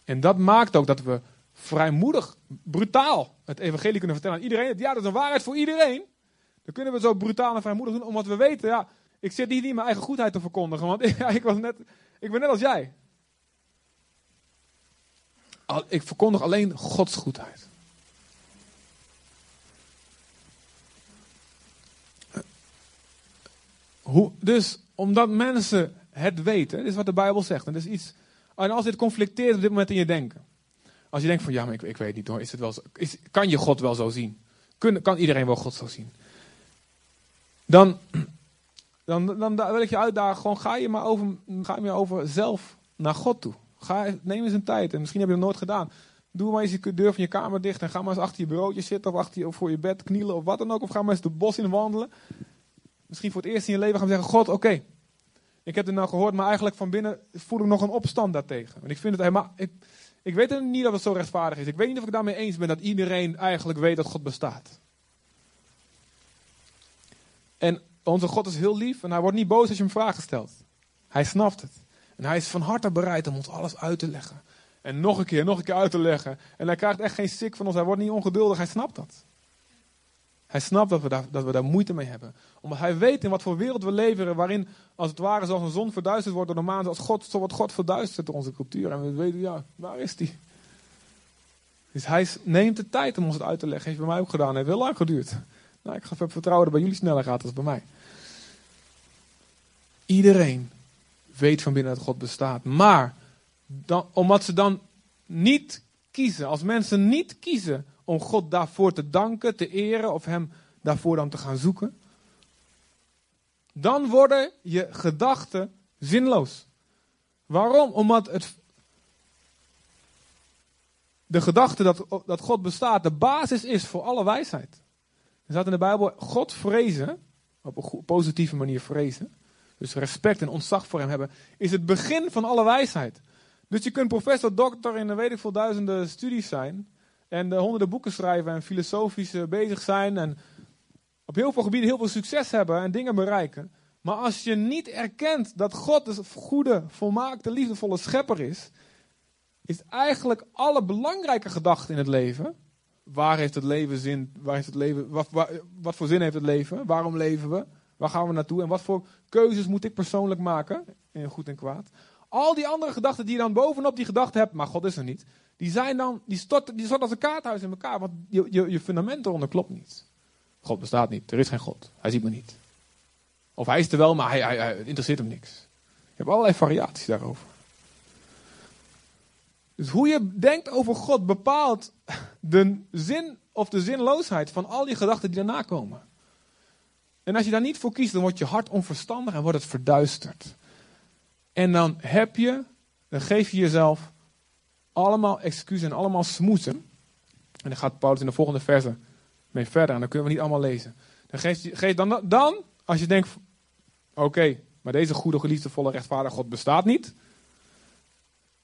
En dat maakt ook dat we vrijmoedig, brutaal het evangelie kunnen vertellen aan iedereen. Ja, dat is een waarheid voor iedereen. Dan kunnen we zo brutaal en vrijmoedig doen, omdat we weten, ja, ik zit hier niet mijn eigen goedheid te verkondigen, want ik, was net, ik ben net als jij. Ik verkondig alleen Gods goedheid. Hoe, dus omdat mensen het weten, dit is wat de Bijbel zegt. En, is iets, en als dit conflicteert op dit moment in je denken. Als je denkt van ja, maar ik, ik weet niet hoor, is het wel is, kan je God wel zo zien? Kun, kan iedereen wel God zo zien? Dan, dan, dan, wil ik je uitdagen, gewoon ga je maar over, ga je maar over zelf naar God toe. Ga, neem eens een tijd. En misschien heb je het nooit gedaan. Doe maar eens je deur van je kamer dicht. En ga maar eens achter je bureautje zitten. Of, achter je, of voor je bed knielen. Of wat dan ook. Of ga maar eens de bos in wandelen. Misschien voor het eerst in je leven gaan zeggen: God, oké. ik heb het nou gehoord. Maar eigenlijk van binnen voel ik nog een opstand daartegen. En ik vind het helemaal. Ik, ik weet niet dat het zo rechtvaardig is. Ik weet niet of ik daarmee eens ben dat iedereen eigenlijk weet dat God bestaat. En onze God is heel lief en hij wordt niet boos als je hem vragen stelt. Hij snapt het. En hij is van harte bereid om ons alles uit te leggen. En nog een keer, nog een keer uit te leggen. En hij krijgt echt geen sik van ons. Hij wordt niet ongeduldig. Hij snapt dat. Hij snapt dat we, daar, dat we daar moeite mee hebben. Omdat hij weet in wat voor wereld we leven. Waarin als het ware zoals een zon verduisterd wordt door de maan. God, zo wordt God verduisterd door onze cultuur. En we weten, ja, waar is die? Dus hij neemt de tijd om ons het uit te leggen. Heeft bij mij ook gedaan. Heeft heel lang geduurd. Nou, ik ga vertrouwen dat bij jullie sneller gaat dan bij mij. Iedereen weet van binnen dat God bestaat. Maar dan, omdat ze dan niet kiezen, als mensen niet kiezen om God daarvoor te danken, te eren of Hem daarvoor dan te gaan zoeken, dan worden je gedachten zinloos. Waarom? Omdat het, de gedachte dat, dat God bestaat de basis is voor alle wijsheid. Er staat in de Bijbel, God vrezen, op een positieve manier vrezen, dus respect en ontzag voor hem hebben, is het begin van alle wijsheid. Dus je kunt professor, dokter in weet ik veel duizenden studies zijn. En de honderden boeken schrijven en filosofisch eh, bezig zijn. En op heel veel gebieden heel veel succes hebben en dingen bereiken. Maar als je niet erkent dat God de goede, volmaakte, liefdevolle schepper is. Is eigenlijk alle belangrijke gedachten in het leven. Waar heeft het leven zin? Waar heeft het leven, wat, wat voor zin heeft het leven? Waarom leven we? Waar gaan we naartoe? En wat voor keuzes moet ik persoonlijk maken? In goed en kwaad. Al die andere gedachten die je dan bovenop die gedachte hebt, maar God is er niet. Die zijn dan, die stort, die stort als een kaarthuis in elkaar. Want je, je, fundament eronder klopt niet. God bestaat niet. Er is geen God. Hij ziet me niet. Of hij is er wel, maar hij, hij, hij interesseert hem niks. Je hebt allerlei variaties daarover. Dus hoe je denkt over God bepaalt de zin of de zinloosheid van al die gedachten die daarna komen. En als je daar niet voor kiest, dan wordt je hart onverstandig en wordt het verduisterd. En dan heb je, dan geef je jezelf allemaal excuses en allemaal smoesen. En dan gaat Paulus in de volgende verse mee verder. En dan kunnen we niet allemaal lezen. Dan geef je, dan, dan, als je denkt, oké, maar deze goede, geliefde, volle, rechtvaardige God bestaat niet.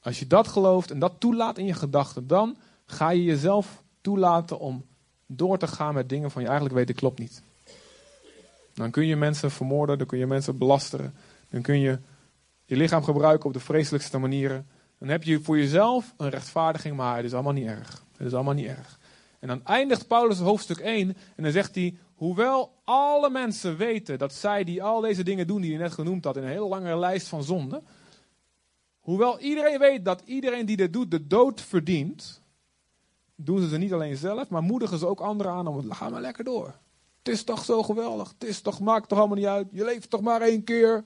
Als je dat gelooft en dat toelaat in je gedachten, dan ga je jezelf toelaten om door te gaan met dingen van je eigenlijk weet, dit klopt niet. Dan kun je mensen vermoorden, dan kun je mensen belasteren, dan kun je je lichaam gebruiken op de vreselijkste manieren. Dan heb je voor jezelf een rechtvaardiging, maar het is allemaal niet erg. Het is allemaal niet erg. En dan eindigt Paulus hoofdstuk 1 en dan zegt hij, hoewel alle mensen weten dat zij die al deze dingen doen die hij net genoemd had in een hele lange lijst van zonden, hoewel iedereen weet dat iedereen die dit doet de dood verdient, doen ze ze niet alleen zelf, maar moedigen ze ook anderen aan om, ga maar lekker door. Het is toch zo geweldig, het is toch, maakt toch allemaal niet uit, je leeft toch maar één keer.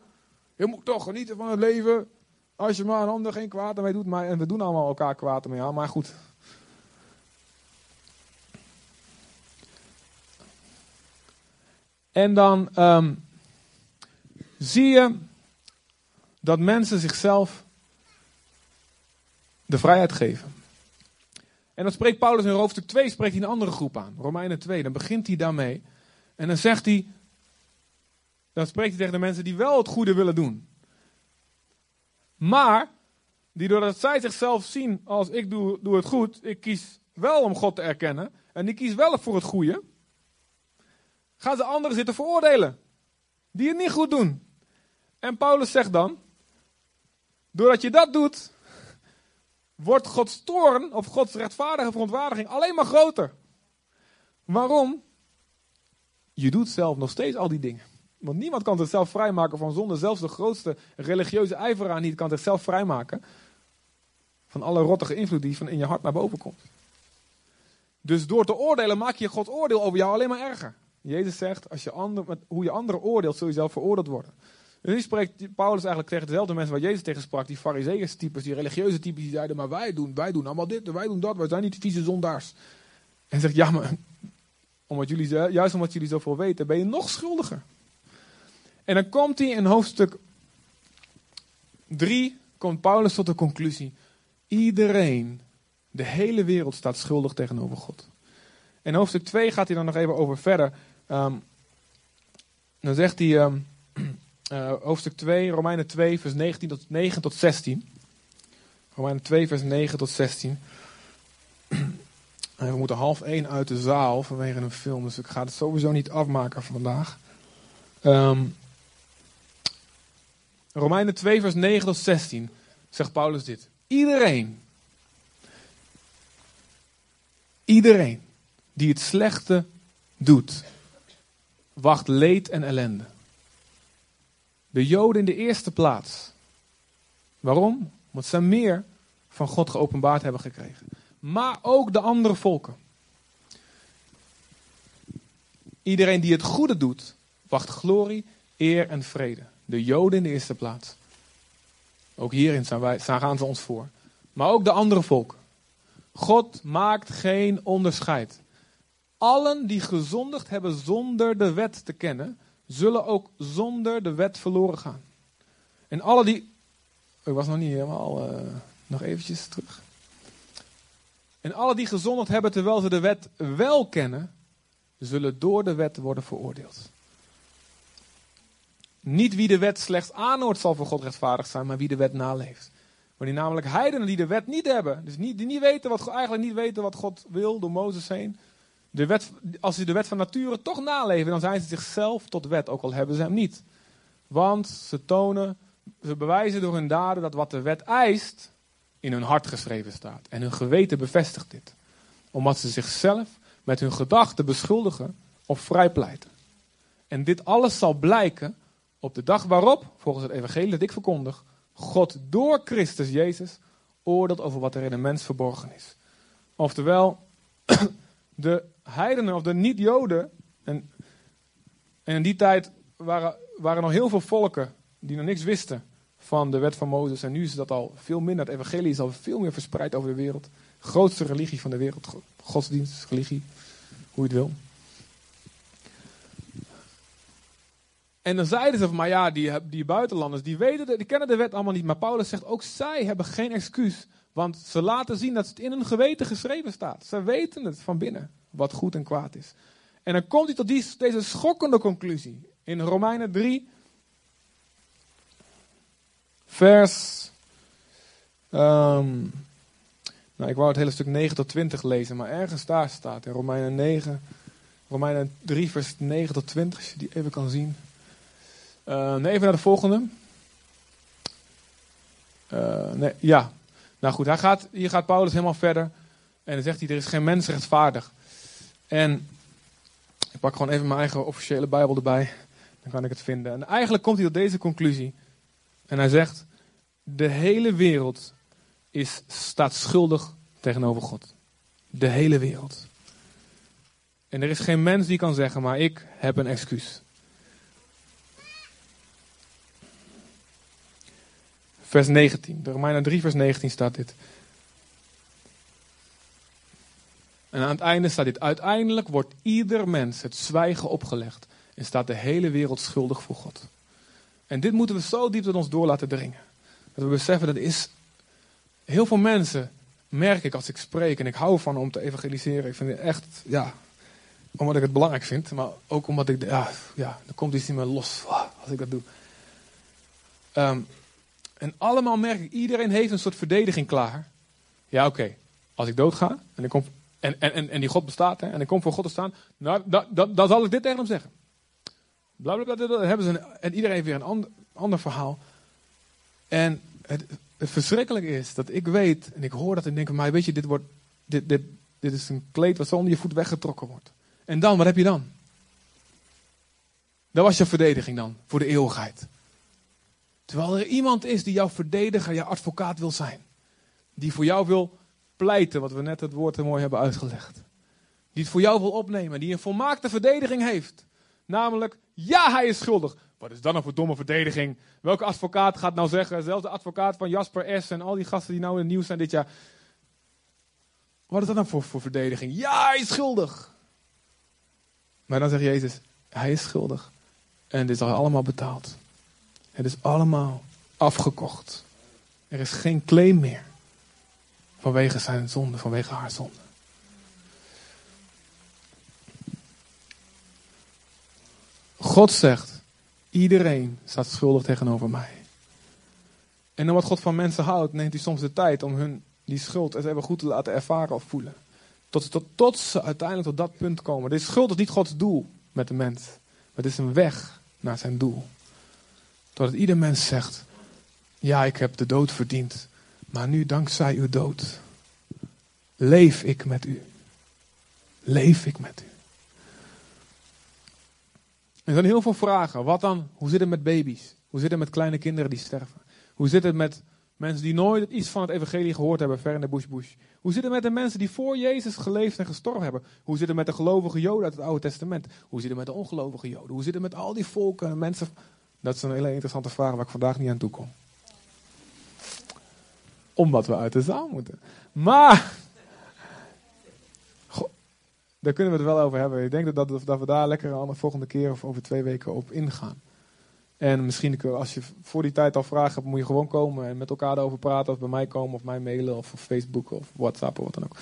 Je moet toch genieten van het leven. Als je maar een ander geen kwaad ermee doet. Maar, en we doen allemaal elkaar kwaad ermee aan. Maar goed. En dan ehm, zie je dat mensen zichzelf de vrijheid geven. En dan spreekt Paulus in hoofdstuk 2 spreekt hij een andere groep aan. Romeinen 2. Dan begint hij daarmee. En dan zegt hij dan spreekt hij tegen de mensen die wel het goede willen doen. Maar, die doordat zij zichzelf zien als ik doe, doe het goed, ik kies wel om God te erkennen, en ik kies wel voor het goede, gaan ze anderen zitten veroordelen. Die het niet goed doen. En Paulus zegt dan, doordat je dat doet, wordt Gods toorn of Gods rechtvaardige verontwaardiging alleen maar groter. Waarom? Je doet zelf nog steeds al die dingen. Want niemand kan zichzelf vrijmaken van zonde. Zelfs de grootste religieuze ijveraar niet kan zichzelf vrijmaken van alle rottige invloed die van in je hart naar boven komt. Dus door te oordelen maak je Gods oordeel over jou alleen maar erger. Jezus zegt, als je ander, met hoe je anderen oordeelt, zul je zelf veroordeeld worden. Nu spreekt Paulus eigenlijk tegen dezelfde mensen waar Jezus tegen sprak. Die fariseeërs types, die religieuze types, die zeiden, maar wij doen, wij doen allemaal dit, wij doen dat, wij zijn niet vieze zondaars. En zegt, ja, maar omdat jullie, juist omdat jullie zoveel weten, ben je nog schuldiger. En dan komt hij in hoofdstuk 3, komt Paulus tot de conclusie. Iedereen, de hele wereld staat schuldig tegenover God. En hoofdstuk 2 gaat hij dan nog even over verder. Um, dan zegt hij, um, uh, hoofdstuk 2, Romeinen 2, vers 19 tot, 9 tot 16. Romeinen 2, vers 9 tot 16. En we moeten half 1 uit de zaal vanwege een film, dus ik ga het sowieso niet afmaken vandaag. Um, Romeinen 2, vers 9 tot 16 zegt Paulus dit. Iedereen, iedereen die het slechte doet, wacht leed en ellende. De Joden in de eerste plaats. Waarom? Omdat ze meer van God geopenbaard hebben gekregen. Maar ook de andere volken. Iedereen die het goede doet, wacht glorie, eer en vrede. De Joden in de eerste plaats. Ook hierin zijn wij, gaan ze ons voor. Maar ook de andere volken. God maakt geen onderscheid. Allen die gezondigd hebben zonder de wet te kennen, zullen ook zonder de wet verloren gaan. En alle die. Ik was nog niet helemaal. Uh, nog eventjes terug. En alle die gezondigd hebben terwijl ze de wet wel kennen, zullen door de wet worden veroordeeld. Niet wie de wet slechts aanhoort zal voor God rechtvaardig zijn, maar wie de wet naleeft. Maar die namelijk heidenen die de wet niet hebben, dus niet, die niet weten wat, eigenlijk niet weten wat God wil door Mozes heen. De wet, als ze de wet van nature toch naleven, dan zijn ze zichzelf tot wet, ook al hebben ze hem niet. Want ze tonen, ze bewijzen door hun daden dat wat de wet eist, in hun hart geschreven staat. En hun geweten bevestigt dit. Omdat ze zichzelf met hun gedachten beschuldigen of vrijpleiten. En dit alles zal blijken op de dag waarop, volgens het evangelie dat ik verkondig, God door Christus Jezus oordeelt over wat er in een mens verborgen is. Oftewel, de heidenen of de niet-joden, en, en, in die tijd waren, waren nog heel veel volken die nog niks wisten van de wet van Mozes. En nu is dat al veel minder. Het evangelie is al veel meer verspreid over de wereld. grootste religie van de wereld, godsdienst, religie, hoe je het wil. En dan zeiden ze van, maar ja, die, die buitenlanders, die, weten, die kennen de wet allemaal niet. Maar Paulus zegt, ook zij hebben geen excuus. Want ze laten zien dat het in hun geweten geschreven staat. Ze weten het van binnen, wat goed en kwaad is. En dan komt hij tot deze schokkende conclusie. In Romeinen 3, vers Ehm, nou, ik wou het hele stuk 9 tot 20 lezen, maar ergens daar staat in Romeinen 9, Romeinen 3, vers 9 tot 20, als je die even kan zien. Uh, nee, even naar de volgende. Uh, nee, ja, nou goed, hij gaat, hier gaat Paulus helemaal verder. En dan zegt hij, er is geen mens rechtvaardig. En ik pak gewoon even mijn eigen officiële Bijbel erbij. Dan kan ik het vinden. En eigenlijk komt hij tot deze conclusie. En hij zegt, de hele wereld is, staat schuldig tegenover God. De hele wereld. En er is geen mens die kan zeggen, maar ik heb een excuus. Vers 19. De Romeinen 3, vers 19 staat dit. En aan het einde staat dit. Uiteindelijk wordt ieder mens het zwijgen opgelegd. En staat de hele wereld schuldig voor God. En dit moeten we zo diep tot ons door laten dringen. Dat we beseffen dat is. Heel veel mensen merk ik als ik spreek. En ik hou van om te evangeliseren. Ik vind het echt. Ja, omdat ik het belangrijk vind. Maar ook omdat ik. Ja, ja dan komt iets in me los als ik dat doe. Um, en allemaal merk ik, iedereen heeft een soort verdediging klaar. Ja, oké. Als ik doodga en, ik kom, en, en, en, die God bestaat hè, en ik kom voor God te staan, nou, dan, dan zal ik dit tegen hem zeggen. Blablabla, dan hebben ze een, en iedereen heeft weer een ander, ander verhaal. En het, het verschrikkelijke is dat ik weet, en ik hoor dat en denk, maar weet je, dit, wordt, dit, dit, dit is een kleed wat zo onder je voet weggetrokken wordt. En dan, wat heb je dan? Dat was je verdediging dan, voor de eeuwigheid. Terwijl er iemand is die jouw verdediger, jouw advocaat wil zijn. Die voor jou wil pleiten, wat we net het woord mooi hebben uitgelegd. Die het voor jou wil opnemen, die een volmaakte verdediging heeft. Namelijk, ja, hij is schuldig. Wat is dan voor domme verdediging? Welke advocaat gaat nou zeggen, zelfs de advocaat van Jasper S. en al die gasten die nou in het nieuws zijn dit jaar. Wat is dat dan voor, voor verdediging? Ja, hij is schuldig. Maar dan zegt Jezus, hij is schuldig. En dit is al allemaal betaald. Het is allemaal afgekocht. Er is geen claim meer. Vanwege zijn zonde, vanwege haar zonde. God zegt, iedereen staat schuldig tegenover mij. En omdat God van mensen houdt, neemt hij soms de tijd om hun die schuld eens even goed te laten ervaren of voelen. Tot, tot, tot ze uiteindelijk tot dat punt komen. Deze schuld is niet Gods doel met de mens. Maar het is een weg naar zijn doel. Totdat ieder mens zegt: Ja, ik heb de dood verdiend. Maar nu, dankzij uw dood, leef ik met u. Leef ik met u. Er zijn heel veel vragen. Wat dan? Hoe zit het met baby's? Hoe zit het met kleine kinderen die sterven? Hoe zit het met mensen die nooit iets van het evangelie gehoord hebben, ver in de bush bush? Hoe zit het met de mensen die voor Jezus geleefd en gestorven hebben? Hoe zit het met de gelovige Joden uit het Oude Testament? Hoe zit het met de ongelovige Joden? Hoe zit het met al die volken en mensen dat is een hele interessante vraag waar ik vandaag niet aan toe kom. Omdat we uit de zaal moeten. Maar, daar kunnen we het wel over hebben. Ik denk dat, dat, we daar lekker de volgende keer of over twee weken op ingaan. En misschien als je voor die tijd al vragen hebt, moet je gewoon komen en met elkaar erover praten. Of bij mij komen, of mij mailen, of Facebook, of WhatsApp, of wat dan ook.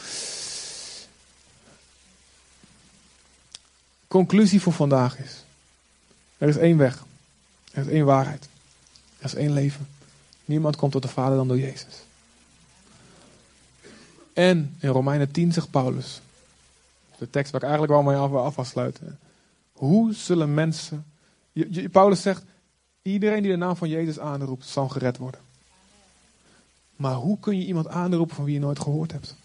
Conclusie voor vandaag is: er is één weg. Er is één waarheid. Er is één leven. Niemand komt tot de Vader dan door Jezus. En in Romeinen 10 zegt Paulus, de tekst waar ik eigenlijk wel mee af, wil sluiten. Hoe zullen mensen. Paulus zegt: iedereen die de naam van Jezus aanroept, zal gered worden. Maar hoe kun je iemand aanroepen van wie je nooit gehoord hebt?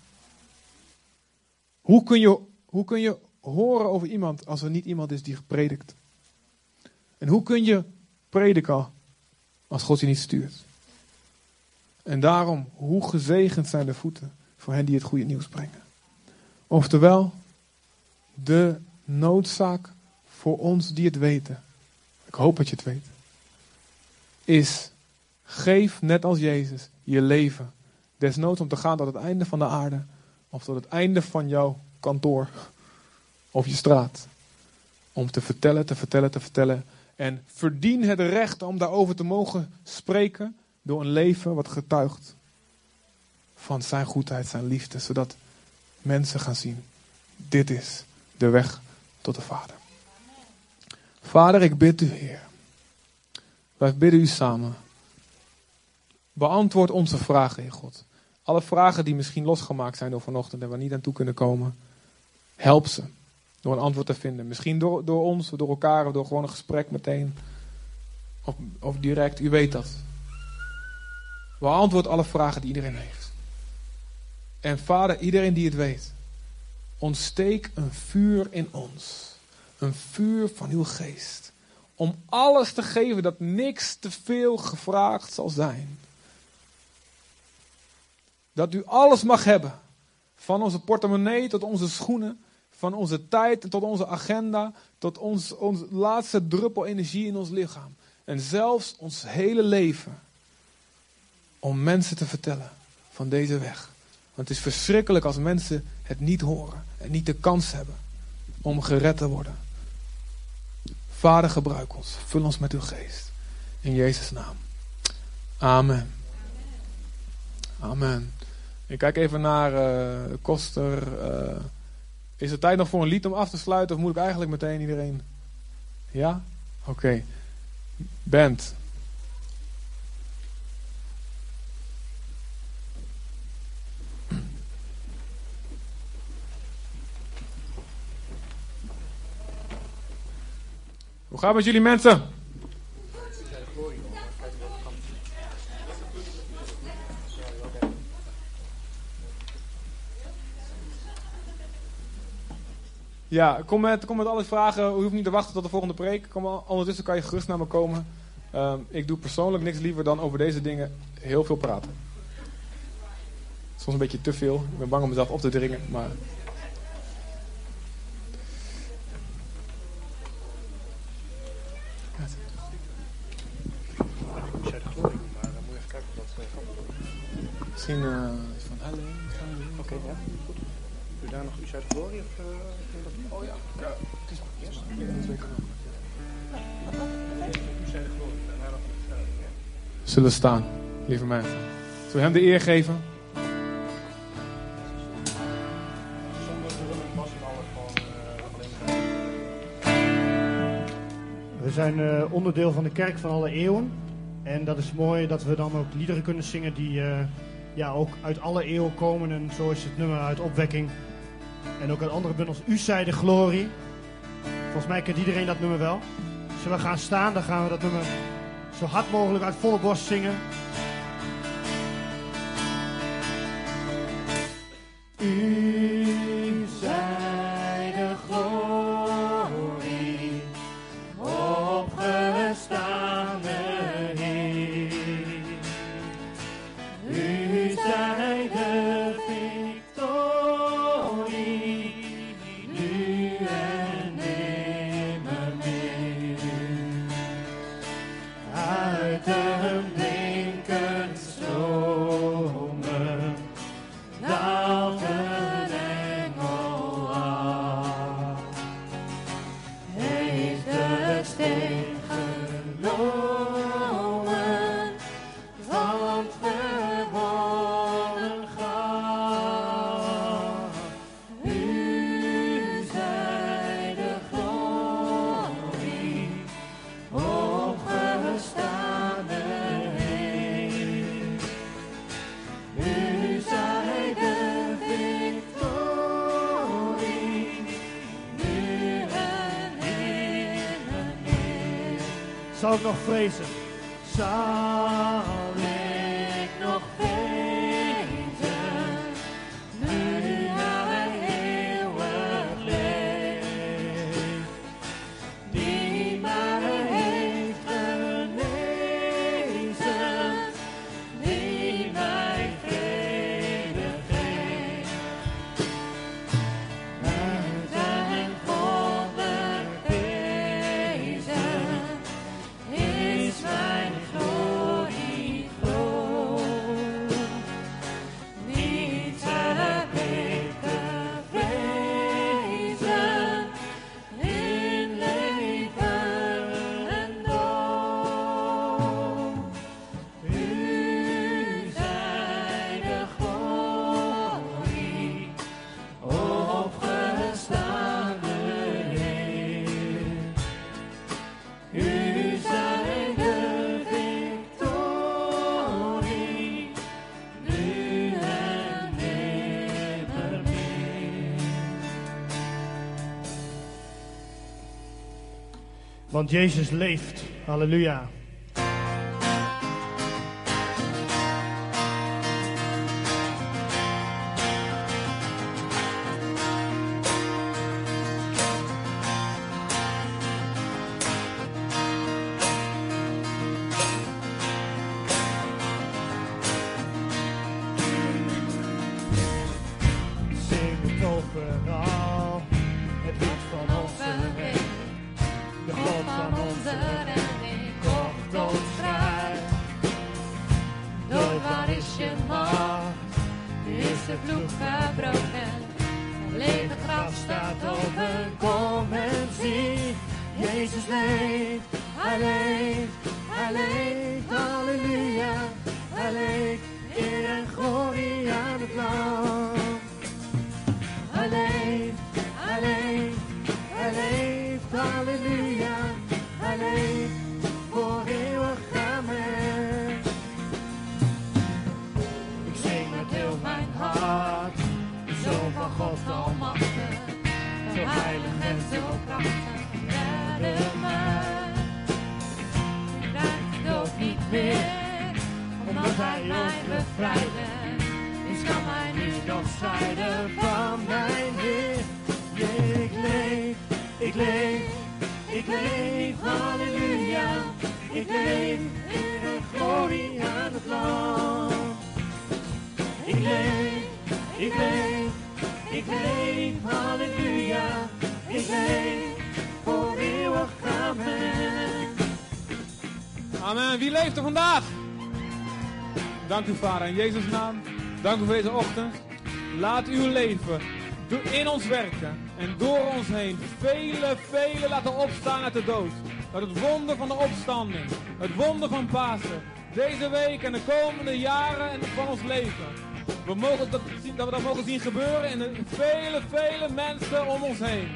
Hoe kun je, hoe kun je horen over iemand als er niet iemand is die gepredikt? En hoe kun je prediken als God je niet stuurt. En daarom, hoe gezegend zijn de voeten voor hen die het goede nieuws brengen. Oftewel, de noodzaak voor ons die het weten, ik hoop dat je het weet, is geef net als Jezus je leven. Desnoods om te gaan tot het einde van de aarde of tot het einde van jouw kantoor of je straat. Om te vertellen, te vertellen, te vertellen en verdien het recht om daarover te mogen spreken door een leven wat getuigt van zijn goedheid, zijn liefde, zodat mensen gaan zien, dit is de weg tot de Vader. Vader, ik bid u, Heer. Wij bidden u samen. Beantwoord onze vragen, Heer God. Alle vragen die misschien losgemaakt zijn door vanochtend en waar we niet aan toe kunnen komen. Help ze door een antwoord te vinden. Misschien door, door ons, door elkaar, of door gewoon een gesprek meteen. Of, of direct, u weet dat. Beantwoord alle vragen die iedereen heeft. En vader, iedereen die het weet, ontsteek een vuur in ons. Een vuur van uw geest. Om alles te geven dat niks te veel gevraagd zal zijn. Dat u alles mag hebben. Van onze portemonnee tot onze schoenen. Van onze tijd tot onze agenda. Tot ons, ons laatste druppel energie in ons lichaam. En zelfs ons hele leven. Om mensen te vertellen van deze weg. Want het is verschrikkelijk als mensen het niet horen. En niet de kans hebben om gered te worden. Vader, gebruik ons. Vul ons met uw geest. In Jezus' naam. Amen. Amen. Ik kijk even naar uh, Koster. Uh, is het tijd nog voor een lied om af te sluiten? Of moet ik eigenlijk meteen iedereen? Ja? Oké. Band. Hoe gaat het met jullie mensen? Ja, kom met, kom met alle vragen. U hoeft niet te wachten tot de volgende preek. Kom, ondertussen kan je gerust naar me komen. Um, ik doe persoonlijk niks liever dan over deze dingen heel veel praten. Soms een beetje te veel. Ik ben bang om mezelf op te dringen, maar Zullen we staan, lieve mensen. Zullen we hem de eer geven? We zijn uh, onderdeel van de kerk van alle eeuwen. En dat is mooi dat we dan ook liederen kunnen zingen die uh, ja, ook uit alle eeuwen komen. En zo is het nummer uit opwekking. En ook uit andere bundels. U zij de glorie. Volgens mij kent iedereen dat nummer wel. Zullen we gaan staan, dan gaan we dat nummer zo hard mogelijk uit volle borst zingen. Uit Ik nog vrezen? Want Jezus leeft. Halleluja. Bevrijdde. Niets kan mij nu nog scheiden van mijn Heer. Ik leef, ik leef, ik leef, halleluja. Ik leef in de glorie aan het land. Ik leef, ik leef, ik leef, halleluja. Ik leef voor eeuwig, amen. Amen. Wie leeft er vandaag? Dank u, Vader, in Jezus' naam. Dank u voor deze ochtend. Laat uw leven in ons werken en door ons heen vele, vele laten opstaan uit de dood. Dat het wonder van de opstanding, het wonder van Pasen, deze week en de komende jaren en van ons leven. We mogen dat, zien- dat we dat mogen zien gebeuren in de vele, vele mensen om ons heen.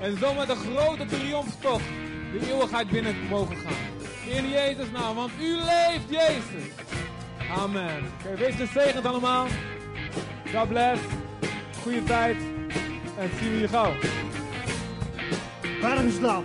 En zo met een grote triomftocht de eeuwigheid binnen mogen gaan. In Jezus' naam, want u leeft, Jezus. Amen. Oké, wees gezegend allemaal. God bless. Goeie tijd. En zien we je gauw. Waardig is het lam,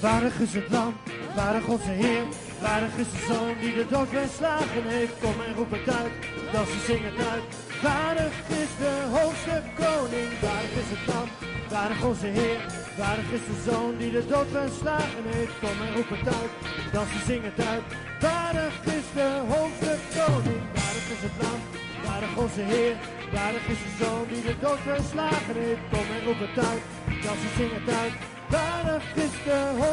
waardig is het lam, waardig onze Heer, waardig is de Zoon die de dood verslagen heeft. Kom en roep het uit, dat ze zingen uit. Waardig is de hoogste koning, waardig is het lam, waardig onze Heer, waardig is de Zoon die de dood verslagen heeft. Kom en roep het uit, dat ze zingen het uit. Waardig is de hoogste koning, waardig is het lam, waardig onze Heer, waardig is de Zoon die de dood verslagen heeft. Kom en roep het uit, dat ze zingen het uit. Waardig is de hoogste